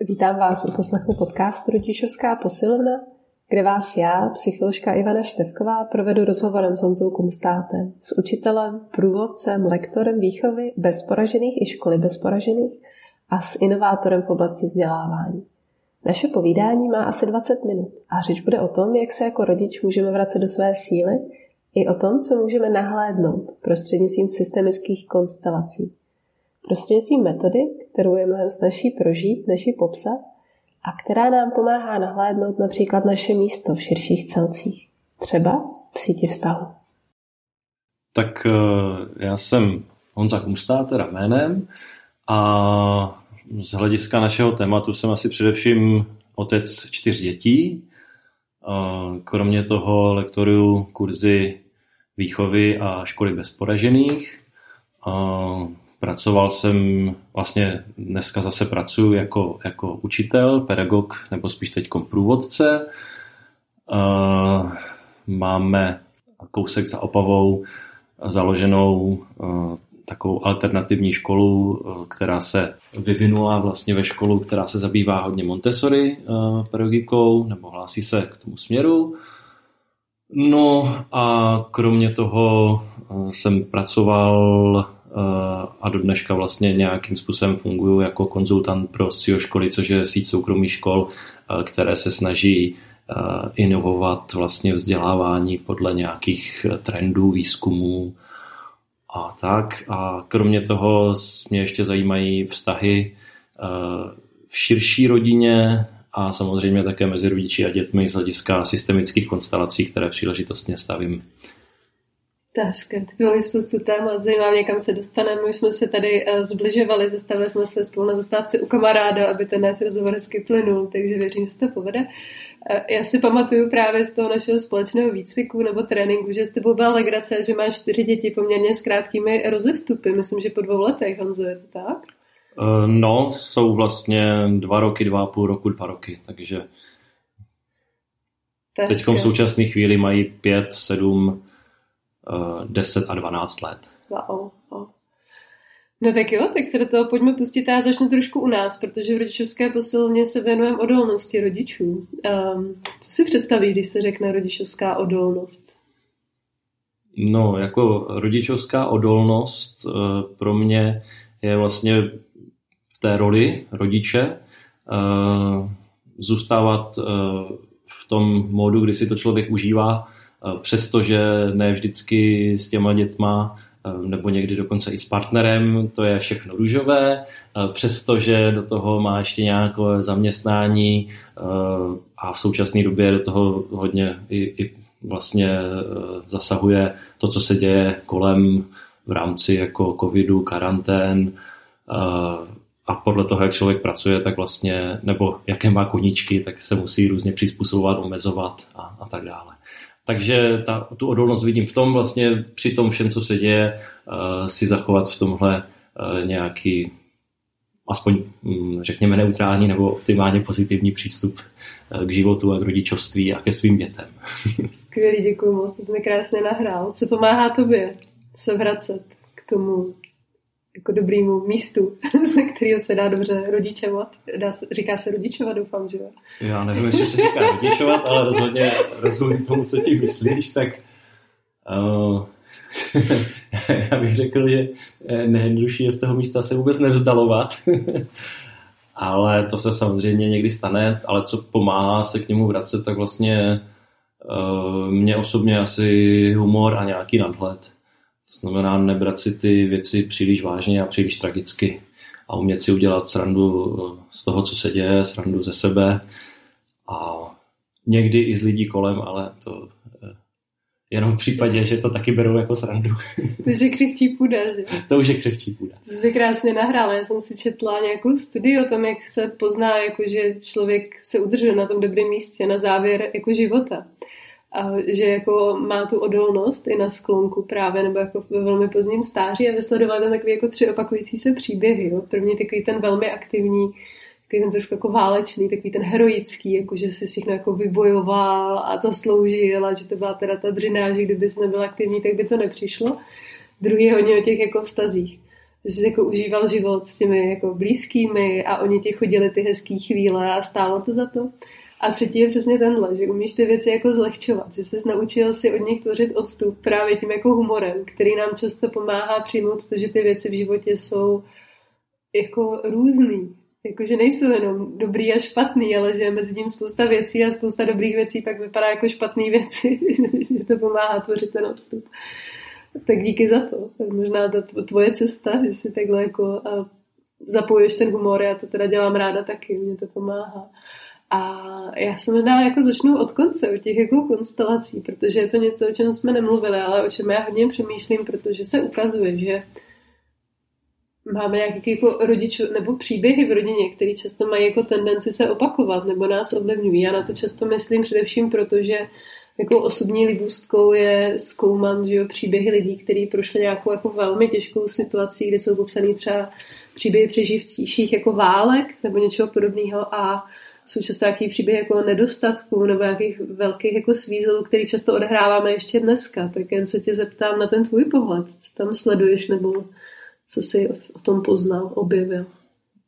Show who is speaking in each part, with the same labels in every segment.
Speaker 1: Vítám vás u poslechu podcastu Rodičovská posilovna, kde vás já, psycholožka Ivana Števková, provedu rozhovorem s Honzou Kumstátem, s učitelem, průvodcem, lektorem výchovy bezporažených i školy bezporažených a s inovátorem v oblasti vzdělávání. Naše povídání má asi 20 minut a řeč bude o tom, jak se jako rodič můžeme vracet do své síly i o tom, co můžeme nahlédnout prostřednictvím systemických konstelací. Prostřednictvím metody, kterou je mnohem snažší prožít, než ji popsat, a která nám pomáhá nahlédnout například naše místo v širších celcích, třeba v síti vztahu.
Speaker 2: Tak eh, já jsem Honza Kumstá, teda jménem, a z hlediska našeho tématu jsem asi především otec čtyř dětí. Kromě toho lektoruju kurzy výchovy a školy bezporažených. Pracoval jsem, vlastně dneska zase pracuji jako, jako učitel, pedagog nebo spíš teď průvodce. Máme kousek za Opavou založenou takovou alternativní školu, která se vyvinula vlastně ve školu, která se zabývá hodně Montessori pedagogikou, nebo hlásí se k tomu směru. No a kromě toho jsem pracoval a do dneška vlastně nějakým způsobem funguji jako konzultant pro SEO školy, což je síť soukromých škol, které se snaží inovovat vlastně vzdělávání podle nějakých trendů, výzkumů a tak. A kromě toho mě ještě zajímají vztahy v širší rodině a samozřejmě také mezi rodiči a dětmi z hlediska systemických konstelací, které příležitostně stavím.
Speaker 1: To je hezké. Teď máme spoustu témat, zajímá mě, kam se dostaneme. My jsme se tady uh, zbližovali, zastavili jsme se spolu na zastávce u kamaráda, aby ten náš rozhovor hezky plynul, takže věřím, že se to povede. Uh, já si pamatuju právě z toho našeho společného výcviku nebo tréninku, že s tebou byla legrace, že máš čtyři děti poměrně s krátkými rozestupy. Myslím, že po dvou letech, Honzo, je to tak?
Speaker 2: Uh, no, jsou vlastně dva roky, dva a půl roku, dva roky, takže teď v současné chvíli mají pět, sedm, 10 a 12 let.
Speaker 1: Wow. No tak jo, tak se do toho pojďme pustit. Já začnu trošku u nás, protože v rodičovské posilovně se věnujeme odolnosti rodičů. Um, co si představí, když se řekne rodičovská odolnost?
Speaker 2: No, jako rodičovská odolnost uh, pro mě je vlastně v té roli rodiče uh, zůstávat uh, v tom módu, kdy si to člověk užívá Eh, přestože ne vždycky s těma dětma eh, nebo někdy dokonce i s partnerem, to je všechno růžové, eh, přestože do toho má ještě nějaké zaměstnání a v současné době do toho hodně i, i vlastně zasahuje to, co se děje kolem v rámci jako covidu, karantén a podle toho, jak člověk pracuje, tak vlastně, nebo jaké má koníčky, tak se musí různě přizpůsobovat, omezovat a, a tak dále. Takže ta, tu odolnost vidím v tom vlastně při tom všem, co se děje, uh, si zachovat v tomhle uh, nějaký aspoň um, řekněme neutrální nebo optimálně pozitivní přístup uh, k životu a k rodičovství a ke svým dětem.
Speaker 1: Skvělý, děkuji moc, to jsi mi krásně nahrál. Co pomáhá tobě se vracet k tomu jako dobrýmu místu, ze kterého se dá dobře rodičovat. Dá, říká se rodičovat, doufám, že jo?
Speaker 2: Já nevím, jestli se říká rodičovat, ale rozhodně rozumím tomu, co ti myslíš, tak uh, já bych řekl, že nejjednodušší je z toho místa se vůbec nevzdalovat. ale to se samozřejmě někdy stane, ale co pomáhá se k němu vracet, tak vlastně uh, mě osobně asi humor a nějaký nadhled. To znamená nebrat si ty věci příliš vážně a příliš tragicky a umět si udělat srandu eh, z toho, co se děje, srandu ze sebe a někdy i z lidí kolem, ale to eh, jenom v případě, že to taky berou jako srandu.
Speaker 1: To už je křehčí půda, že?
Speaker 2: To už je křehčí půda.
Speaker 1: To jsi krásně nahrál. Já jsem si četla nějakou studii o tom, jak se pozná, jako že člověk se udržuje na tom dobrém místě na závěr jako života a že jako má tu odolnost i na sklonku právě, nebo jako ve velmi pozdním stáří a vysledovala tam takový jako tři opakující se příběhy. Jo. První takový ten velmi aktivní, takový ten trošku jako válečný, takový ten heroický, jako že si všechno jako vybojoval a zasloužil a že to byla teda ta dřina, že kdyby nebyl aktivní, tak by to nepřišlo. Druhý hodně o těch jako vztazích. že jsi jako užíval život s těmi jako blízkými a oni ti chodili ty hezké chvíle a stálo to za to. A třetí je přesně tenhle, že umíš ty věci jako zlehčovat, že jsi naučil si od nich tvořit odstup právě tím jako humorem, který nám často pomáhá přijmout to, že ty věci v životě jsou jako různý. Jakože nejsou jenom dobrý a špatný, ale že mezi tím spousta věcí a spousta dobrých věcí pak vypadá jako špatné věci, že to pomáhá tvořit ten odstup. Tak díky za to. Možná ta tvoje cesta, že si takhle jako zapojuješ ten humor, já to teda dělám ráda taky, mě to pomáhá. A já se možná jako začnu od konce, od těch jako konstelací, protože je to něco, o čem jsme nemluvili, ale o čem já hodně přemýšlím, protože se ukazuje, že máme nějaké jako rodičů nebo příběhy v rodině, které často mají jako tendenci se opakovat nebo nás ovlivňují. Já na to často myslím především proto, že jako osobní libůstkou je zkoumat že jo, příběhy lidí, kteří prošli nějakou jako velmi těžkou situací, kde jsou popsaný třeba příběhy přeživcích jako válek nebo něčeho podobného a jsou často nějaký příběhy jako nedostatků nebo nějakých velkých jako svízelů, který často odehráváme ještě dneska. Tak jen se tě zeptám na ten tvůj pohled, co tam sleduješ nebo co jsi o tom poznal, objevil.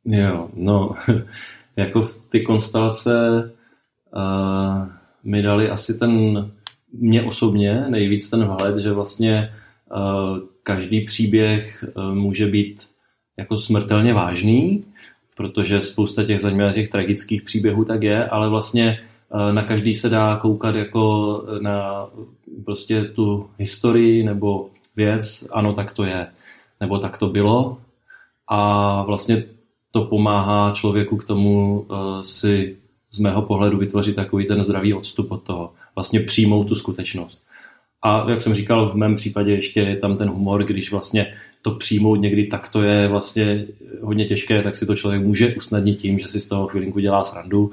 Speaker 2: Jo, no, jako ty konstelace uh, mi dali asi ten, mě osobně nejvíc ten vhled, že vlastně uh, každý příběh uh, může být jako smrtelně vážný, protože spousta těch zajímavých těch tragických příběhů tak je, ale vlastně na každý se dá koukat jako na prostě tu historii nebo věc, ano, tak to je, nebo tak to bylo a vlastně to pomáhá člověku k tomu si z mého pohledu vytvořit takový ten zdravý odstup od toho, vlastně přijmout tu skutečnost. A jak jsem říkal, v mém případě ještě je tam ten humor, když vlastně to přijmout někdy tak to je vlastně hodně těžké, tak si to člověk může usnadnit tím, že si z toho chvilinku dělá srandu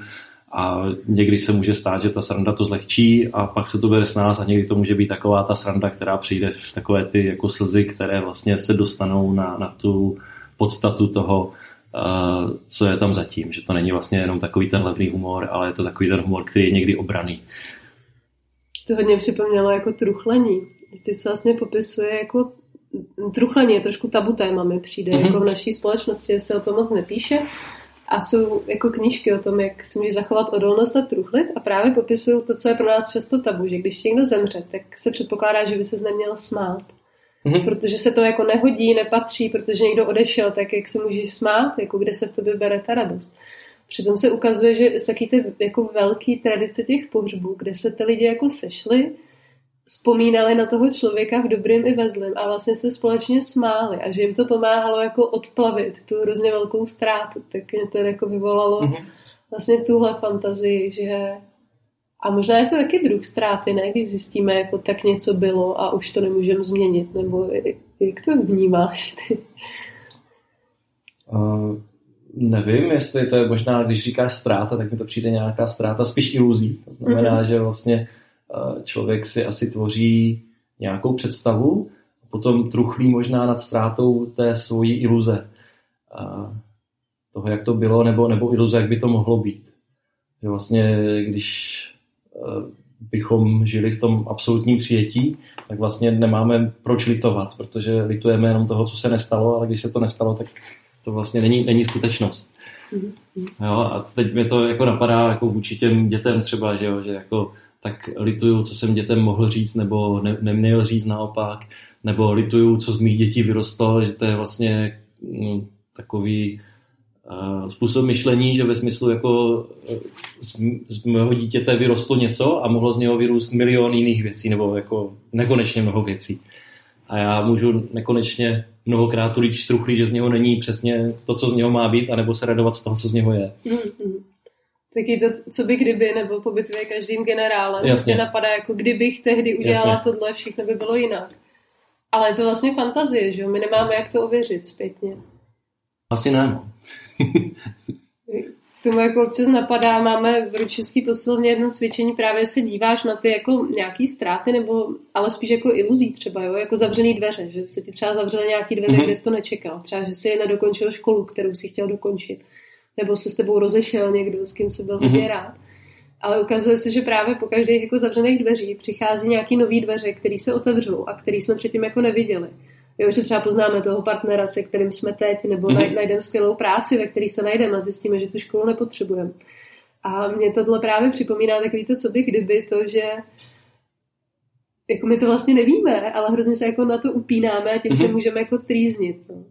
Speaker 2: a někdy se může stát, že ta sranda to zlehčí a pak se to bere s nás a někdy to může být taková ta sranda, která přijde v takové ty jako slzy, které vlastně se dostanou na, na tu podstatu toho, uh, co je tam zatím. Že to není vlastně jenom takový ten levný humor, ale je to takový ten humor, který je někdy obraný.
Speaker 1: To hodně připomnělo jako truchlení. Ty se vlastně popisuje jako truchlení je trošku tabu téma, mi přijde, mm-hmm. jako v naší společnosti se o tom moc nepíše. A jsou jako knížky o tom, jak si může zachovat odolnost a truchlit a právě popisují to, co je pro nás často tabu, že když někdo zemře, tak se předpokládá, že by se neměl smát. Mm-hmm. Protože se to jako nehodí, nepatří, protože někdo odešel, tak jak se můžeš smát, jako kde se v tobě bere ta radost. Přitom se ukazuje, že jsou ty jako velký tradice těch pohřbů, kde se ty lidi jako sešli, vzpomínali na toho člověka v dobrým i ve zlém a vlastně se společně smáli a že jim to pomáhalo jako odplavit tu hrozně velkou ztrátu. Tak mě to jako vyvolalo mm-hmm. vlastně tuhle fantazii, že a možná je to taky druh ztráty, ne? Když zjistíme, jako tak něco bylo a už to nemůžeme změnit, nebo jak to vnímáš ty?
Speaker 3: Uh, nevím, jestli to je možná, když říkáš ztráta, tak mi to přijde nějaká ztráta spíš iluzí. To znamená, mm-hmm. že vlastně člověk si asi tvoří nějakou představu, potom truchlí možná nad ztrátou té svojí iluze. Toho, jak to bylo, nebo, nebo iluze, jak by to mohlo být. Že vlastně, když bychom žili v tom absolutním přijetí, tak vlastně nemáme proč litovat, protože litujeme jenom toho, co se nestalo, ale když se to nestalo, tak to vlastně není, není skutečnost. Mm-hmm. Jo, a teď mě to jako napadá jako vůči těm dětem třeba, že, jo, že jako tak lituju, co jsem dětem mohl říct, nebo ne, neměl říct naopak, nebo lituju, co z mých dětí vyrostlo, že to je vlastně no, takový uh, způsob myšlení, že ve smyslu jako eh, z, z mého dítěte vyrostlo něco a mohlo z něho vyrůst milion jiných věcí, nebo jako nekonečně mnoho věcí. A já můžu nekonečně mnohokrát tu truchlí, že z něho není přesně to, co z něho má být, anebo se radovat z toho, co z něho je. Mm-hmm.
Speaker 1: Taky to, co by kdyby, nebo po bitvě každým generálem. Jasně. Mě napadá, jako kdybych tehdy udělala Jasně. tohle, všechno by bylo jinak. Ale je to vlastně fantazie, že jo? My nemáme jak to ověřit zpětně.
Speaker 2: Asi ne. No.
Speaker 1: Tomu jako občas napadá, máme v ručovský posilně jedno cvičení, právě se díváš na ty jako nějaký ztráty, nebo ale spíš jako iluzí třeba, jo? jako zavřený dveře, že se ti třeba zavřely nějaký dveře, mm-hmm. kde jsi to nečekal. Třeba, že jsi nedokončil školu, kterou si chtěl dokončit nebo se s tebou rozešel někdo, s kým se byl hodně mm-hmm. rád. Ale ukazuje se, že právě po každých jako zavřených dveří přichází nějaký nový dveře, který se otevřou a který jsme předtím jako neviděli. Jo, že třeba poznáme toho partnera, se kterým jsme teď, nebo mm-hmm. najdeme skvělou práci, ve které se najdeme a zjistíme, že tu školu nepotřebujeme. A mě tohle právě připomíná takový to, co by kdyby, to, že jako my to vlastně nevíme, ale hrozně se jako na to upínáme a tím mm-hmm. se můžeme jako trýznit. No.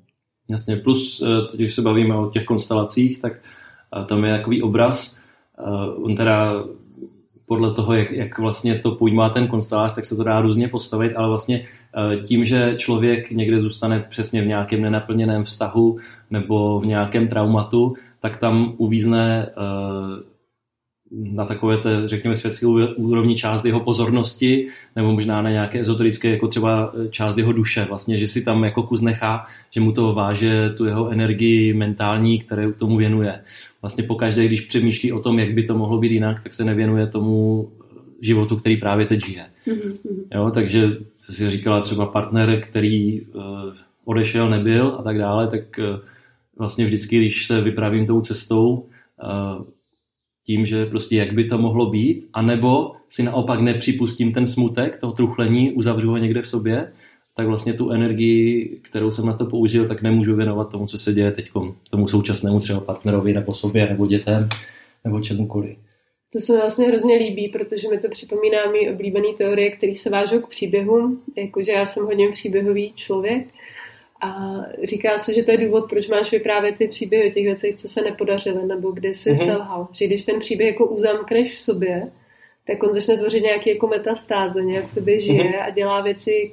Speaker 2: Jasně, plus, eh, když se bavíme o těch konstelacích, tak eh, tam je takový obraz, eh, on teda podle toho, jak, jak vlastně to pojímá ten konstelář, tak se to dá různě postavit, ale vlastně tím, že člověk někde zůstane přesně v nějakém nenaplněném vztahu nebo v nějakém traumatu, tak tam uvízne na takové, té, řekněme, světské úrovni část jeho pozornosti, nebo možná na nějaké ezoterické, jako třeba e, část jeho duše, vlastně, že si tam jako kus nechá, že mu to váže tu jeho energii mentální, které tomu věnuje. Vlastně pokaždé, když přemýšlí o tom, jak by to mohlo být jinak, tak se nevěnuje tomu životu, který právě teď žije. Mm-hmm. Jo, takže se si říkala třeba partner, který uh, odešel, nebyl a tak dále, tak uh, vlastně vždycky, když se vypravím tou cestou, uh, tím, že prostě jak by to mohlo být, anebo si naopak nepřipustím ten smutek, toho truchlení, uzavřu ho někde v sobě, tak vlastně tu energii, kterou jsem na to použil, tak nemůžu věnovat tomu, co se děje teď, tomu současnému třeba partnerovi nebo sobě, nebo dětem, nebo čemukoliv.
Speaker 1: To se mi vlastně hrozně líbí, protože mi to připomíná mý oblíbený teorie, které se vážou k příběhům, jakože já jsem hodně příběhový člověk a říká se, že to je důvod, proč máš vyprávět ty příběhy o těch věcech, co se nepodařily, nebo kde jsi mm-hmm. selhal. Že když ten příběh jako uzamkneš v sobě, tak on začne tvořit nějaký jako metastáze, nějak v tobě žije mm-hmm. a dělá věci,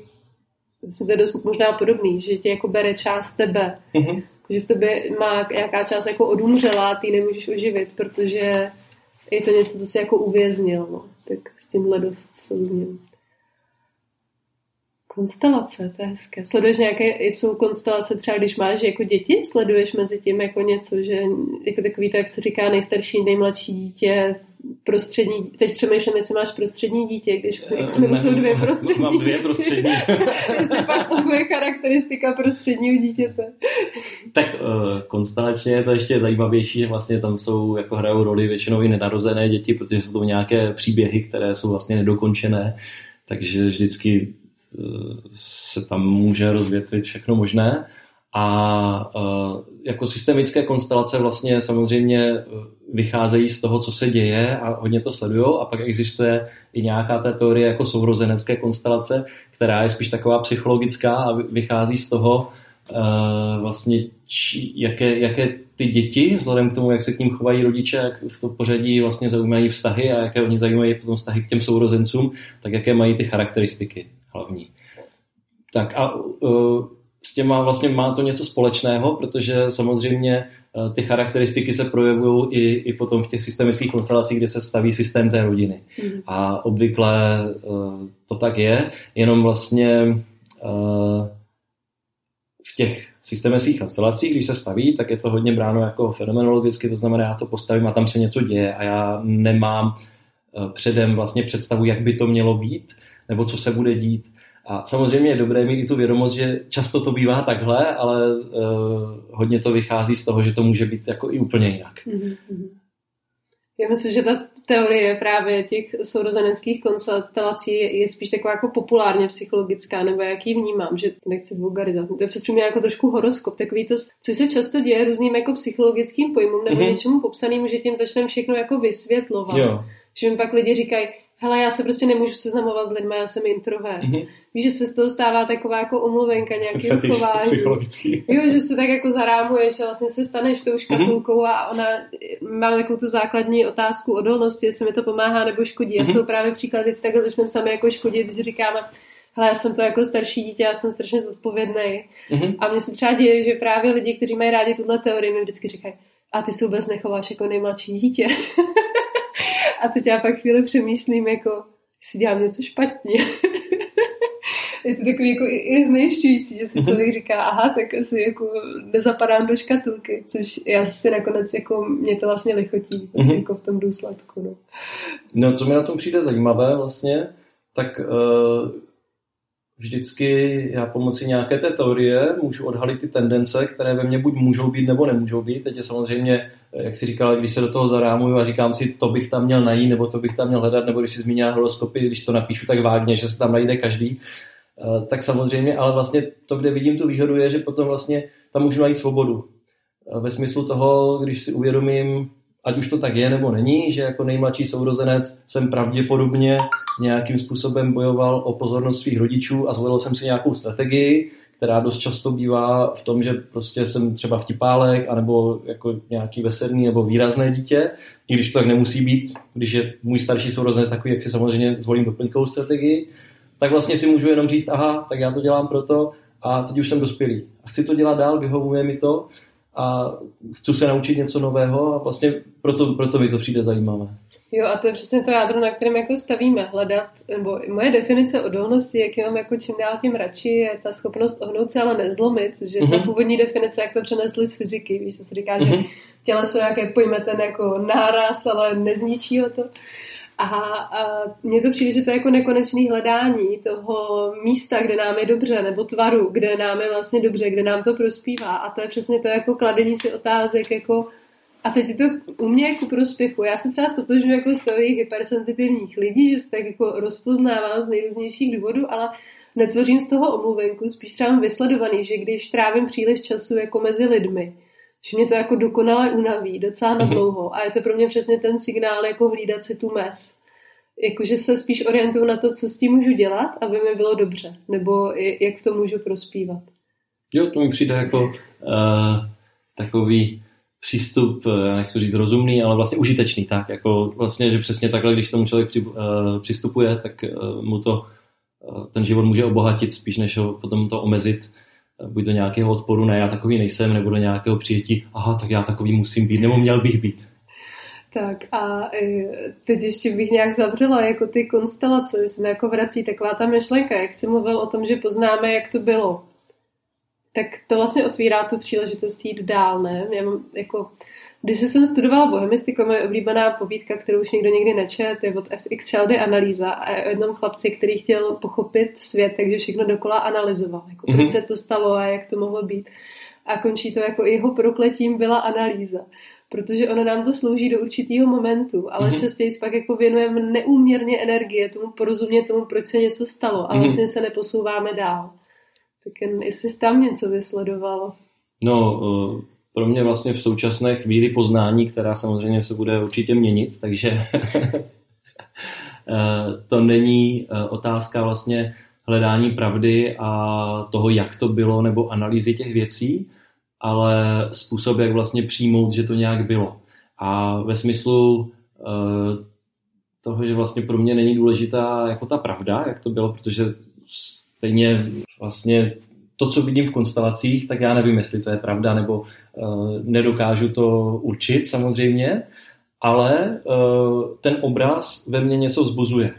Speaker 1: to je dost možná podobný, že tě jako bere část tebe. Mm-hmm. Že v tobě má nějaká část jako odumřela, ty nemůžeš oživit, protože je to něco, co si jako uvěznil. No. Tak s tímhle dost souzním. Konstelace, to je hezké. Sleduješ nějaké, jsou konstelace třeba, když máš jako děti? Sleduješ mezi tím jako něco, že jako takový to, jak se říká, nejstarší, nejmladší dítě, prostřední, teď přemýšlím, jestli máš prostřední dítě, když eh, jako, nebo jsou dvě prostřední
Speaker 2: Mám dvě prostřední.
Speaker 1: jestli pak funguje charakteristika prostředního dítěte.
Speaker 2: tak uh, konstelačně je to ještě zajímavější, že vlastně tam jsou, jako hrajou roli většinou i nenarozené děti, protože jsou to nějaké příběhy, které jsou vlastně nedokončené, takže vždycky se tam může rozvětvit všechno možné. A jako systemické konstelace vlastně samozřejmě e, vycházejí z toho, co se děje a hodně to sledují. A pak existuje i nějaká té teorie jako sourozenecké konstelace, která je spíš taková psychologická a vychází z toho, e, vlastně, jaké, jaké ty děti, vzhledem k tomu, jak se k ním chovají rodiče, jak v to pořadí vlastně zaujímají vztahy a jaké oni zajímají potom vztahy k těm sourozencům, tak jaké mají ty charakteristiky hlavní. Tak a uh, s těma vlastně má to něco společného, protože samozřejmě uh, ty charakteristiky se projevují i, i potom v těch systemických konstelacích, kde se staví systém té rodiny. Mm. A obvykle uh, to tak je, jenom vlastně v těch systemických konstelacích, když se staví, tak je to hodně bráno jako fenomenologicky, to znamená, já to postavím a tam se něco děje a já nemám předem vlastně představu, jak by to mělo být, nebo co se bude dít. A samozřejmě je dobré mít i tu vědomost, že často to bývá takhle, ale uh, hodně to vychází z toho, že to může být jako i úplně jinak. Mm-hmm.
Speaker 1: Já myslím, že ta teorie právě těch sourozeneckých konstelací je spíš taková jako populárně psychologická, nebo jak ji vnímám, že to nechci vulgarizovat. To je přes mě jako trošku horoskop, takový to, co se často děje různým jako psychologickým pojmům nebo mm-hmm. něčemu popsaným, že tím začneme všechno jako vysvětlovat. Jo. Že mi pak lidi říkají, hele, já se prostě nemůžu seznamovat s lidmi, já jsem introvert. Mm-hmm. Víš, že se z toho stává taková jako omluvenka nějaký chování.
Speaker 2: psychologický.
Speaker 1: Jo, že se tak jako zarámuješ a vlastně se staneš tou škatulkou mm-hmm. a ona má takovou tu základní otázku odolnosti, jestli mi to pomáhá nebo škodí. Mm-hmm. A jsou právě příklady, jestli takhle začneme sami jako škodit, že říkáme, hele, já jsem to jako starší dítě, já jsem strašně zodpovědný. Mm-hmm. A mně se třeba děje, že právě lidi, kteří mají rádi tuhle teorii, mi vždycky říkají, a ty se vůbec nechováš jako nejmladší dítě. A teď já pak chvíli přemýšlím, jako, jestli dělám něco špatně. je to takový jako i znejšťující, že si mhm. člověk říká, aha, tak asi jako nezapadám do škatulky, což já si nakonec jako, mě to vlastně lichotí, mm-hmm. jako v tom důsledku. No.
Speaker 3: no, co mi na tom přijde zajímavé vlastně, tak uh, vždycky já pomocí nějaké té teorie můžu odhalit ty tendence, které ve mně buď můžou být nebo nemůžou být. Teď je samozřejmě, jak si říkal, když se do toho zarámuju a říkám si, to bych tam měl najít, nebo to bych tam měl hledat, nebo když si zmínil horoskopy, když to napíšu tak vágně, že se tam najde každý, tak samozřejmě, ale vlastně to, kde vidím tu výhodu, je, že potom vlastně tam můžu najít svobodu. Ve smyslu toho, když si uvědomím, ať už to tak je nebo není, že jako nejmladší sourozenec jsem pravděpodobně nějakým způsobem bojoval o pozornost svých rodičů a zvolil jsem si nějakou strategii, která dost často bývá v tom, že prostě jsem třeba vtipálek, anebo jako nějaký veselný nebo výrazné dítě, i když to tak nemusí být, když je můj starší sourozenec takový, jak si samozřejmě zvolím doplňkovou strategii, tak vlastně si můžu jenom říct, aha, tak já to dělám proto a teď už jsem dospělý. A chci to dělat dál, vyhovuje mi to a chci se naučit něco nového a vlastně proto, proto mi to přijde zajímavé.
Speaker 1: Jo, a to je přesně to jádro, na kterém jako stavíme, hledat, nebo moje definice odolnosti, jak mám jako čím dál tím radši, je ta schopnost ohnout se, ale nezlomit, což je mm-hmm. ta mhm. původní definice, jak to přenesli z fyziky, víš, to se říká, mm-hmm. že mhm. těleso jaké pojme ten jako náraz, ale nezničí ho to. A, a mně to přijde, že to je jako nekonečný hledání toho místa, kde nám je dobře, nebo tvaru, kde nám je vlastně dobře, kde nám to prospívá. A to je přesně to jako kladení si otázek, jako a teď je to u mě jako prospěchu. Já se třeba stotožňuji jako z těch hypersenzitivních lidí, že se tak jako rozpoznávám z nejrůznějších důvodů, ale netvořím z toho omluvenku, spíš třeba vysledovaný, že když trávím příliš času jako mezi lidmi, že mě to jako dokonale unaví, docela na mhm. dlouho. A je to pro mě přesně ten signál, jako hlídat si tu mes. Jakože se spíš orientuju na to, co s tím můžu dělat, aby mi bylo dobře. Nebo jak v tom můžu prospívat.
Speaker 2: Jo, to mi přijde jako uh, takový přístup, eh, nechci říct rozumný, ale vlastně užitečný, tak jako vlastně, že přesně takhle, když tomu člověk při, uh, přistupuje, tak uh, mu to uh, ten život může obohatit spíš, než ho potom to omezit buď do nějakého odporu, ne, já takový nejsem, nebo do nějakého přijetí, aha, tak já takový musím být, nebo měl bych být.
Speaker 1: Tak a teď ještě bych nějak zavřela jako ty konstelace, jsme jako vrací taková ta myšlenka, jak jsi mluvil o tom, že poznáme, jak to bylo tak to vlastně otvírá tu příležitost jít dál, ne? Já mám jako, když jsem studovala bohemistiku, moje oblíbená povídka, kterou už nikdo nikdy nečet, je od FX Sheldy analýza a je o jednom chlapci, který chtěl pochopit svět, takže všechno dokola analyzoval, jako mm-hmm. proč se to stalo a jak to mohlo být. A končí to jako jeho prokletím byla analýza protože ono nám to slouží do určitého momentu, ale mm-hmm. častěji pak jako věnujeme neúměrně energie tomu porozumět tomu, proč se něco stalo a mm-hmm. vlastně se neposouváme dál. Tak jen jestli jsi tam něco vysledovalo.
Speaker 2: No, pro mě vlastně v současné chvíli poznání, která samozřejmě se bude určitě měnit, takže eh, to není eh, otázka vlastně hledání pravdy a toho, jak to bylo, nebo analýzy těch věcí, ale způsob, jak vlastně přijmout, že to nějak bylo. A ve smyslu toho, že vlastně pro mě není důležitá jako ta pravda, jak to bylo, protože stejně vlastně to, co vidím v konstelacích, tak já nevím, jestli to je pravda, nebo nedokážu to určit samozřejmě, ale uh, ten obraz ve mně něco vzbuzuje.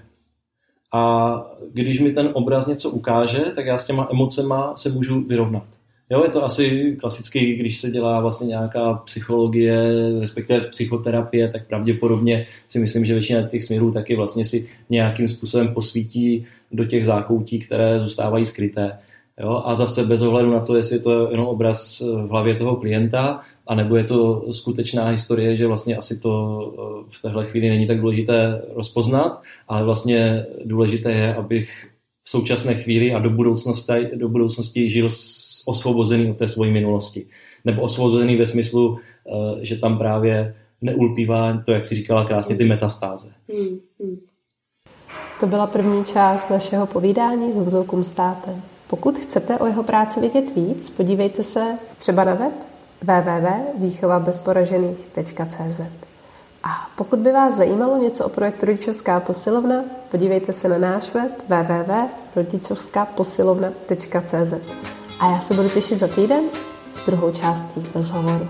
Speaker 2: A když mi ten obraz něco ukáže, tak já s těma emocema se můžu vyrovnat. Jo, je to asi klasický, když se dělá vlastně nějaká psychologie, respektive psychoterapie, tak pravděpodobně si myslím, že většina těch směrů taky vlastně si nějakým způsobem posvítí do těch zákoutí, které zůstávají skryté. Jo? A zase bez ohledu na to, jestli je to jenom obraz v hlavě toho klienta, anebo je to skutečná historie, že vlastně asi to eh, v téhle chvíli není tak důležité rozpoznat, ale vlastně důležité je, abych v současné chvíli a do budoucnosti, do budoucnosti žil osvobozený od té svojí minulosti. Nebo osvobozený ve smyslu, eh, že tam právě neulpívá to, jak si říkala krásně, ty metastáze. Hmm, hmm.
Speaker 1: To byla první část našeho povídání s Honzou Kumstátem. Pokud chcete o jeho práci vědět víc, podívejte se třeba na web www.výchovabezporažených.cz A pokud by vás zajímalo něco o projektu Rodičovská posilovna, podívejte se na náš web www.rodičovskaposilovna.cz A já se budu těšit za týden s druhou částí rozhovoru.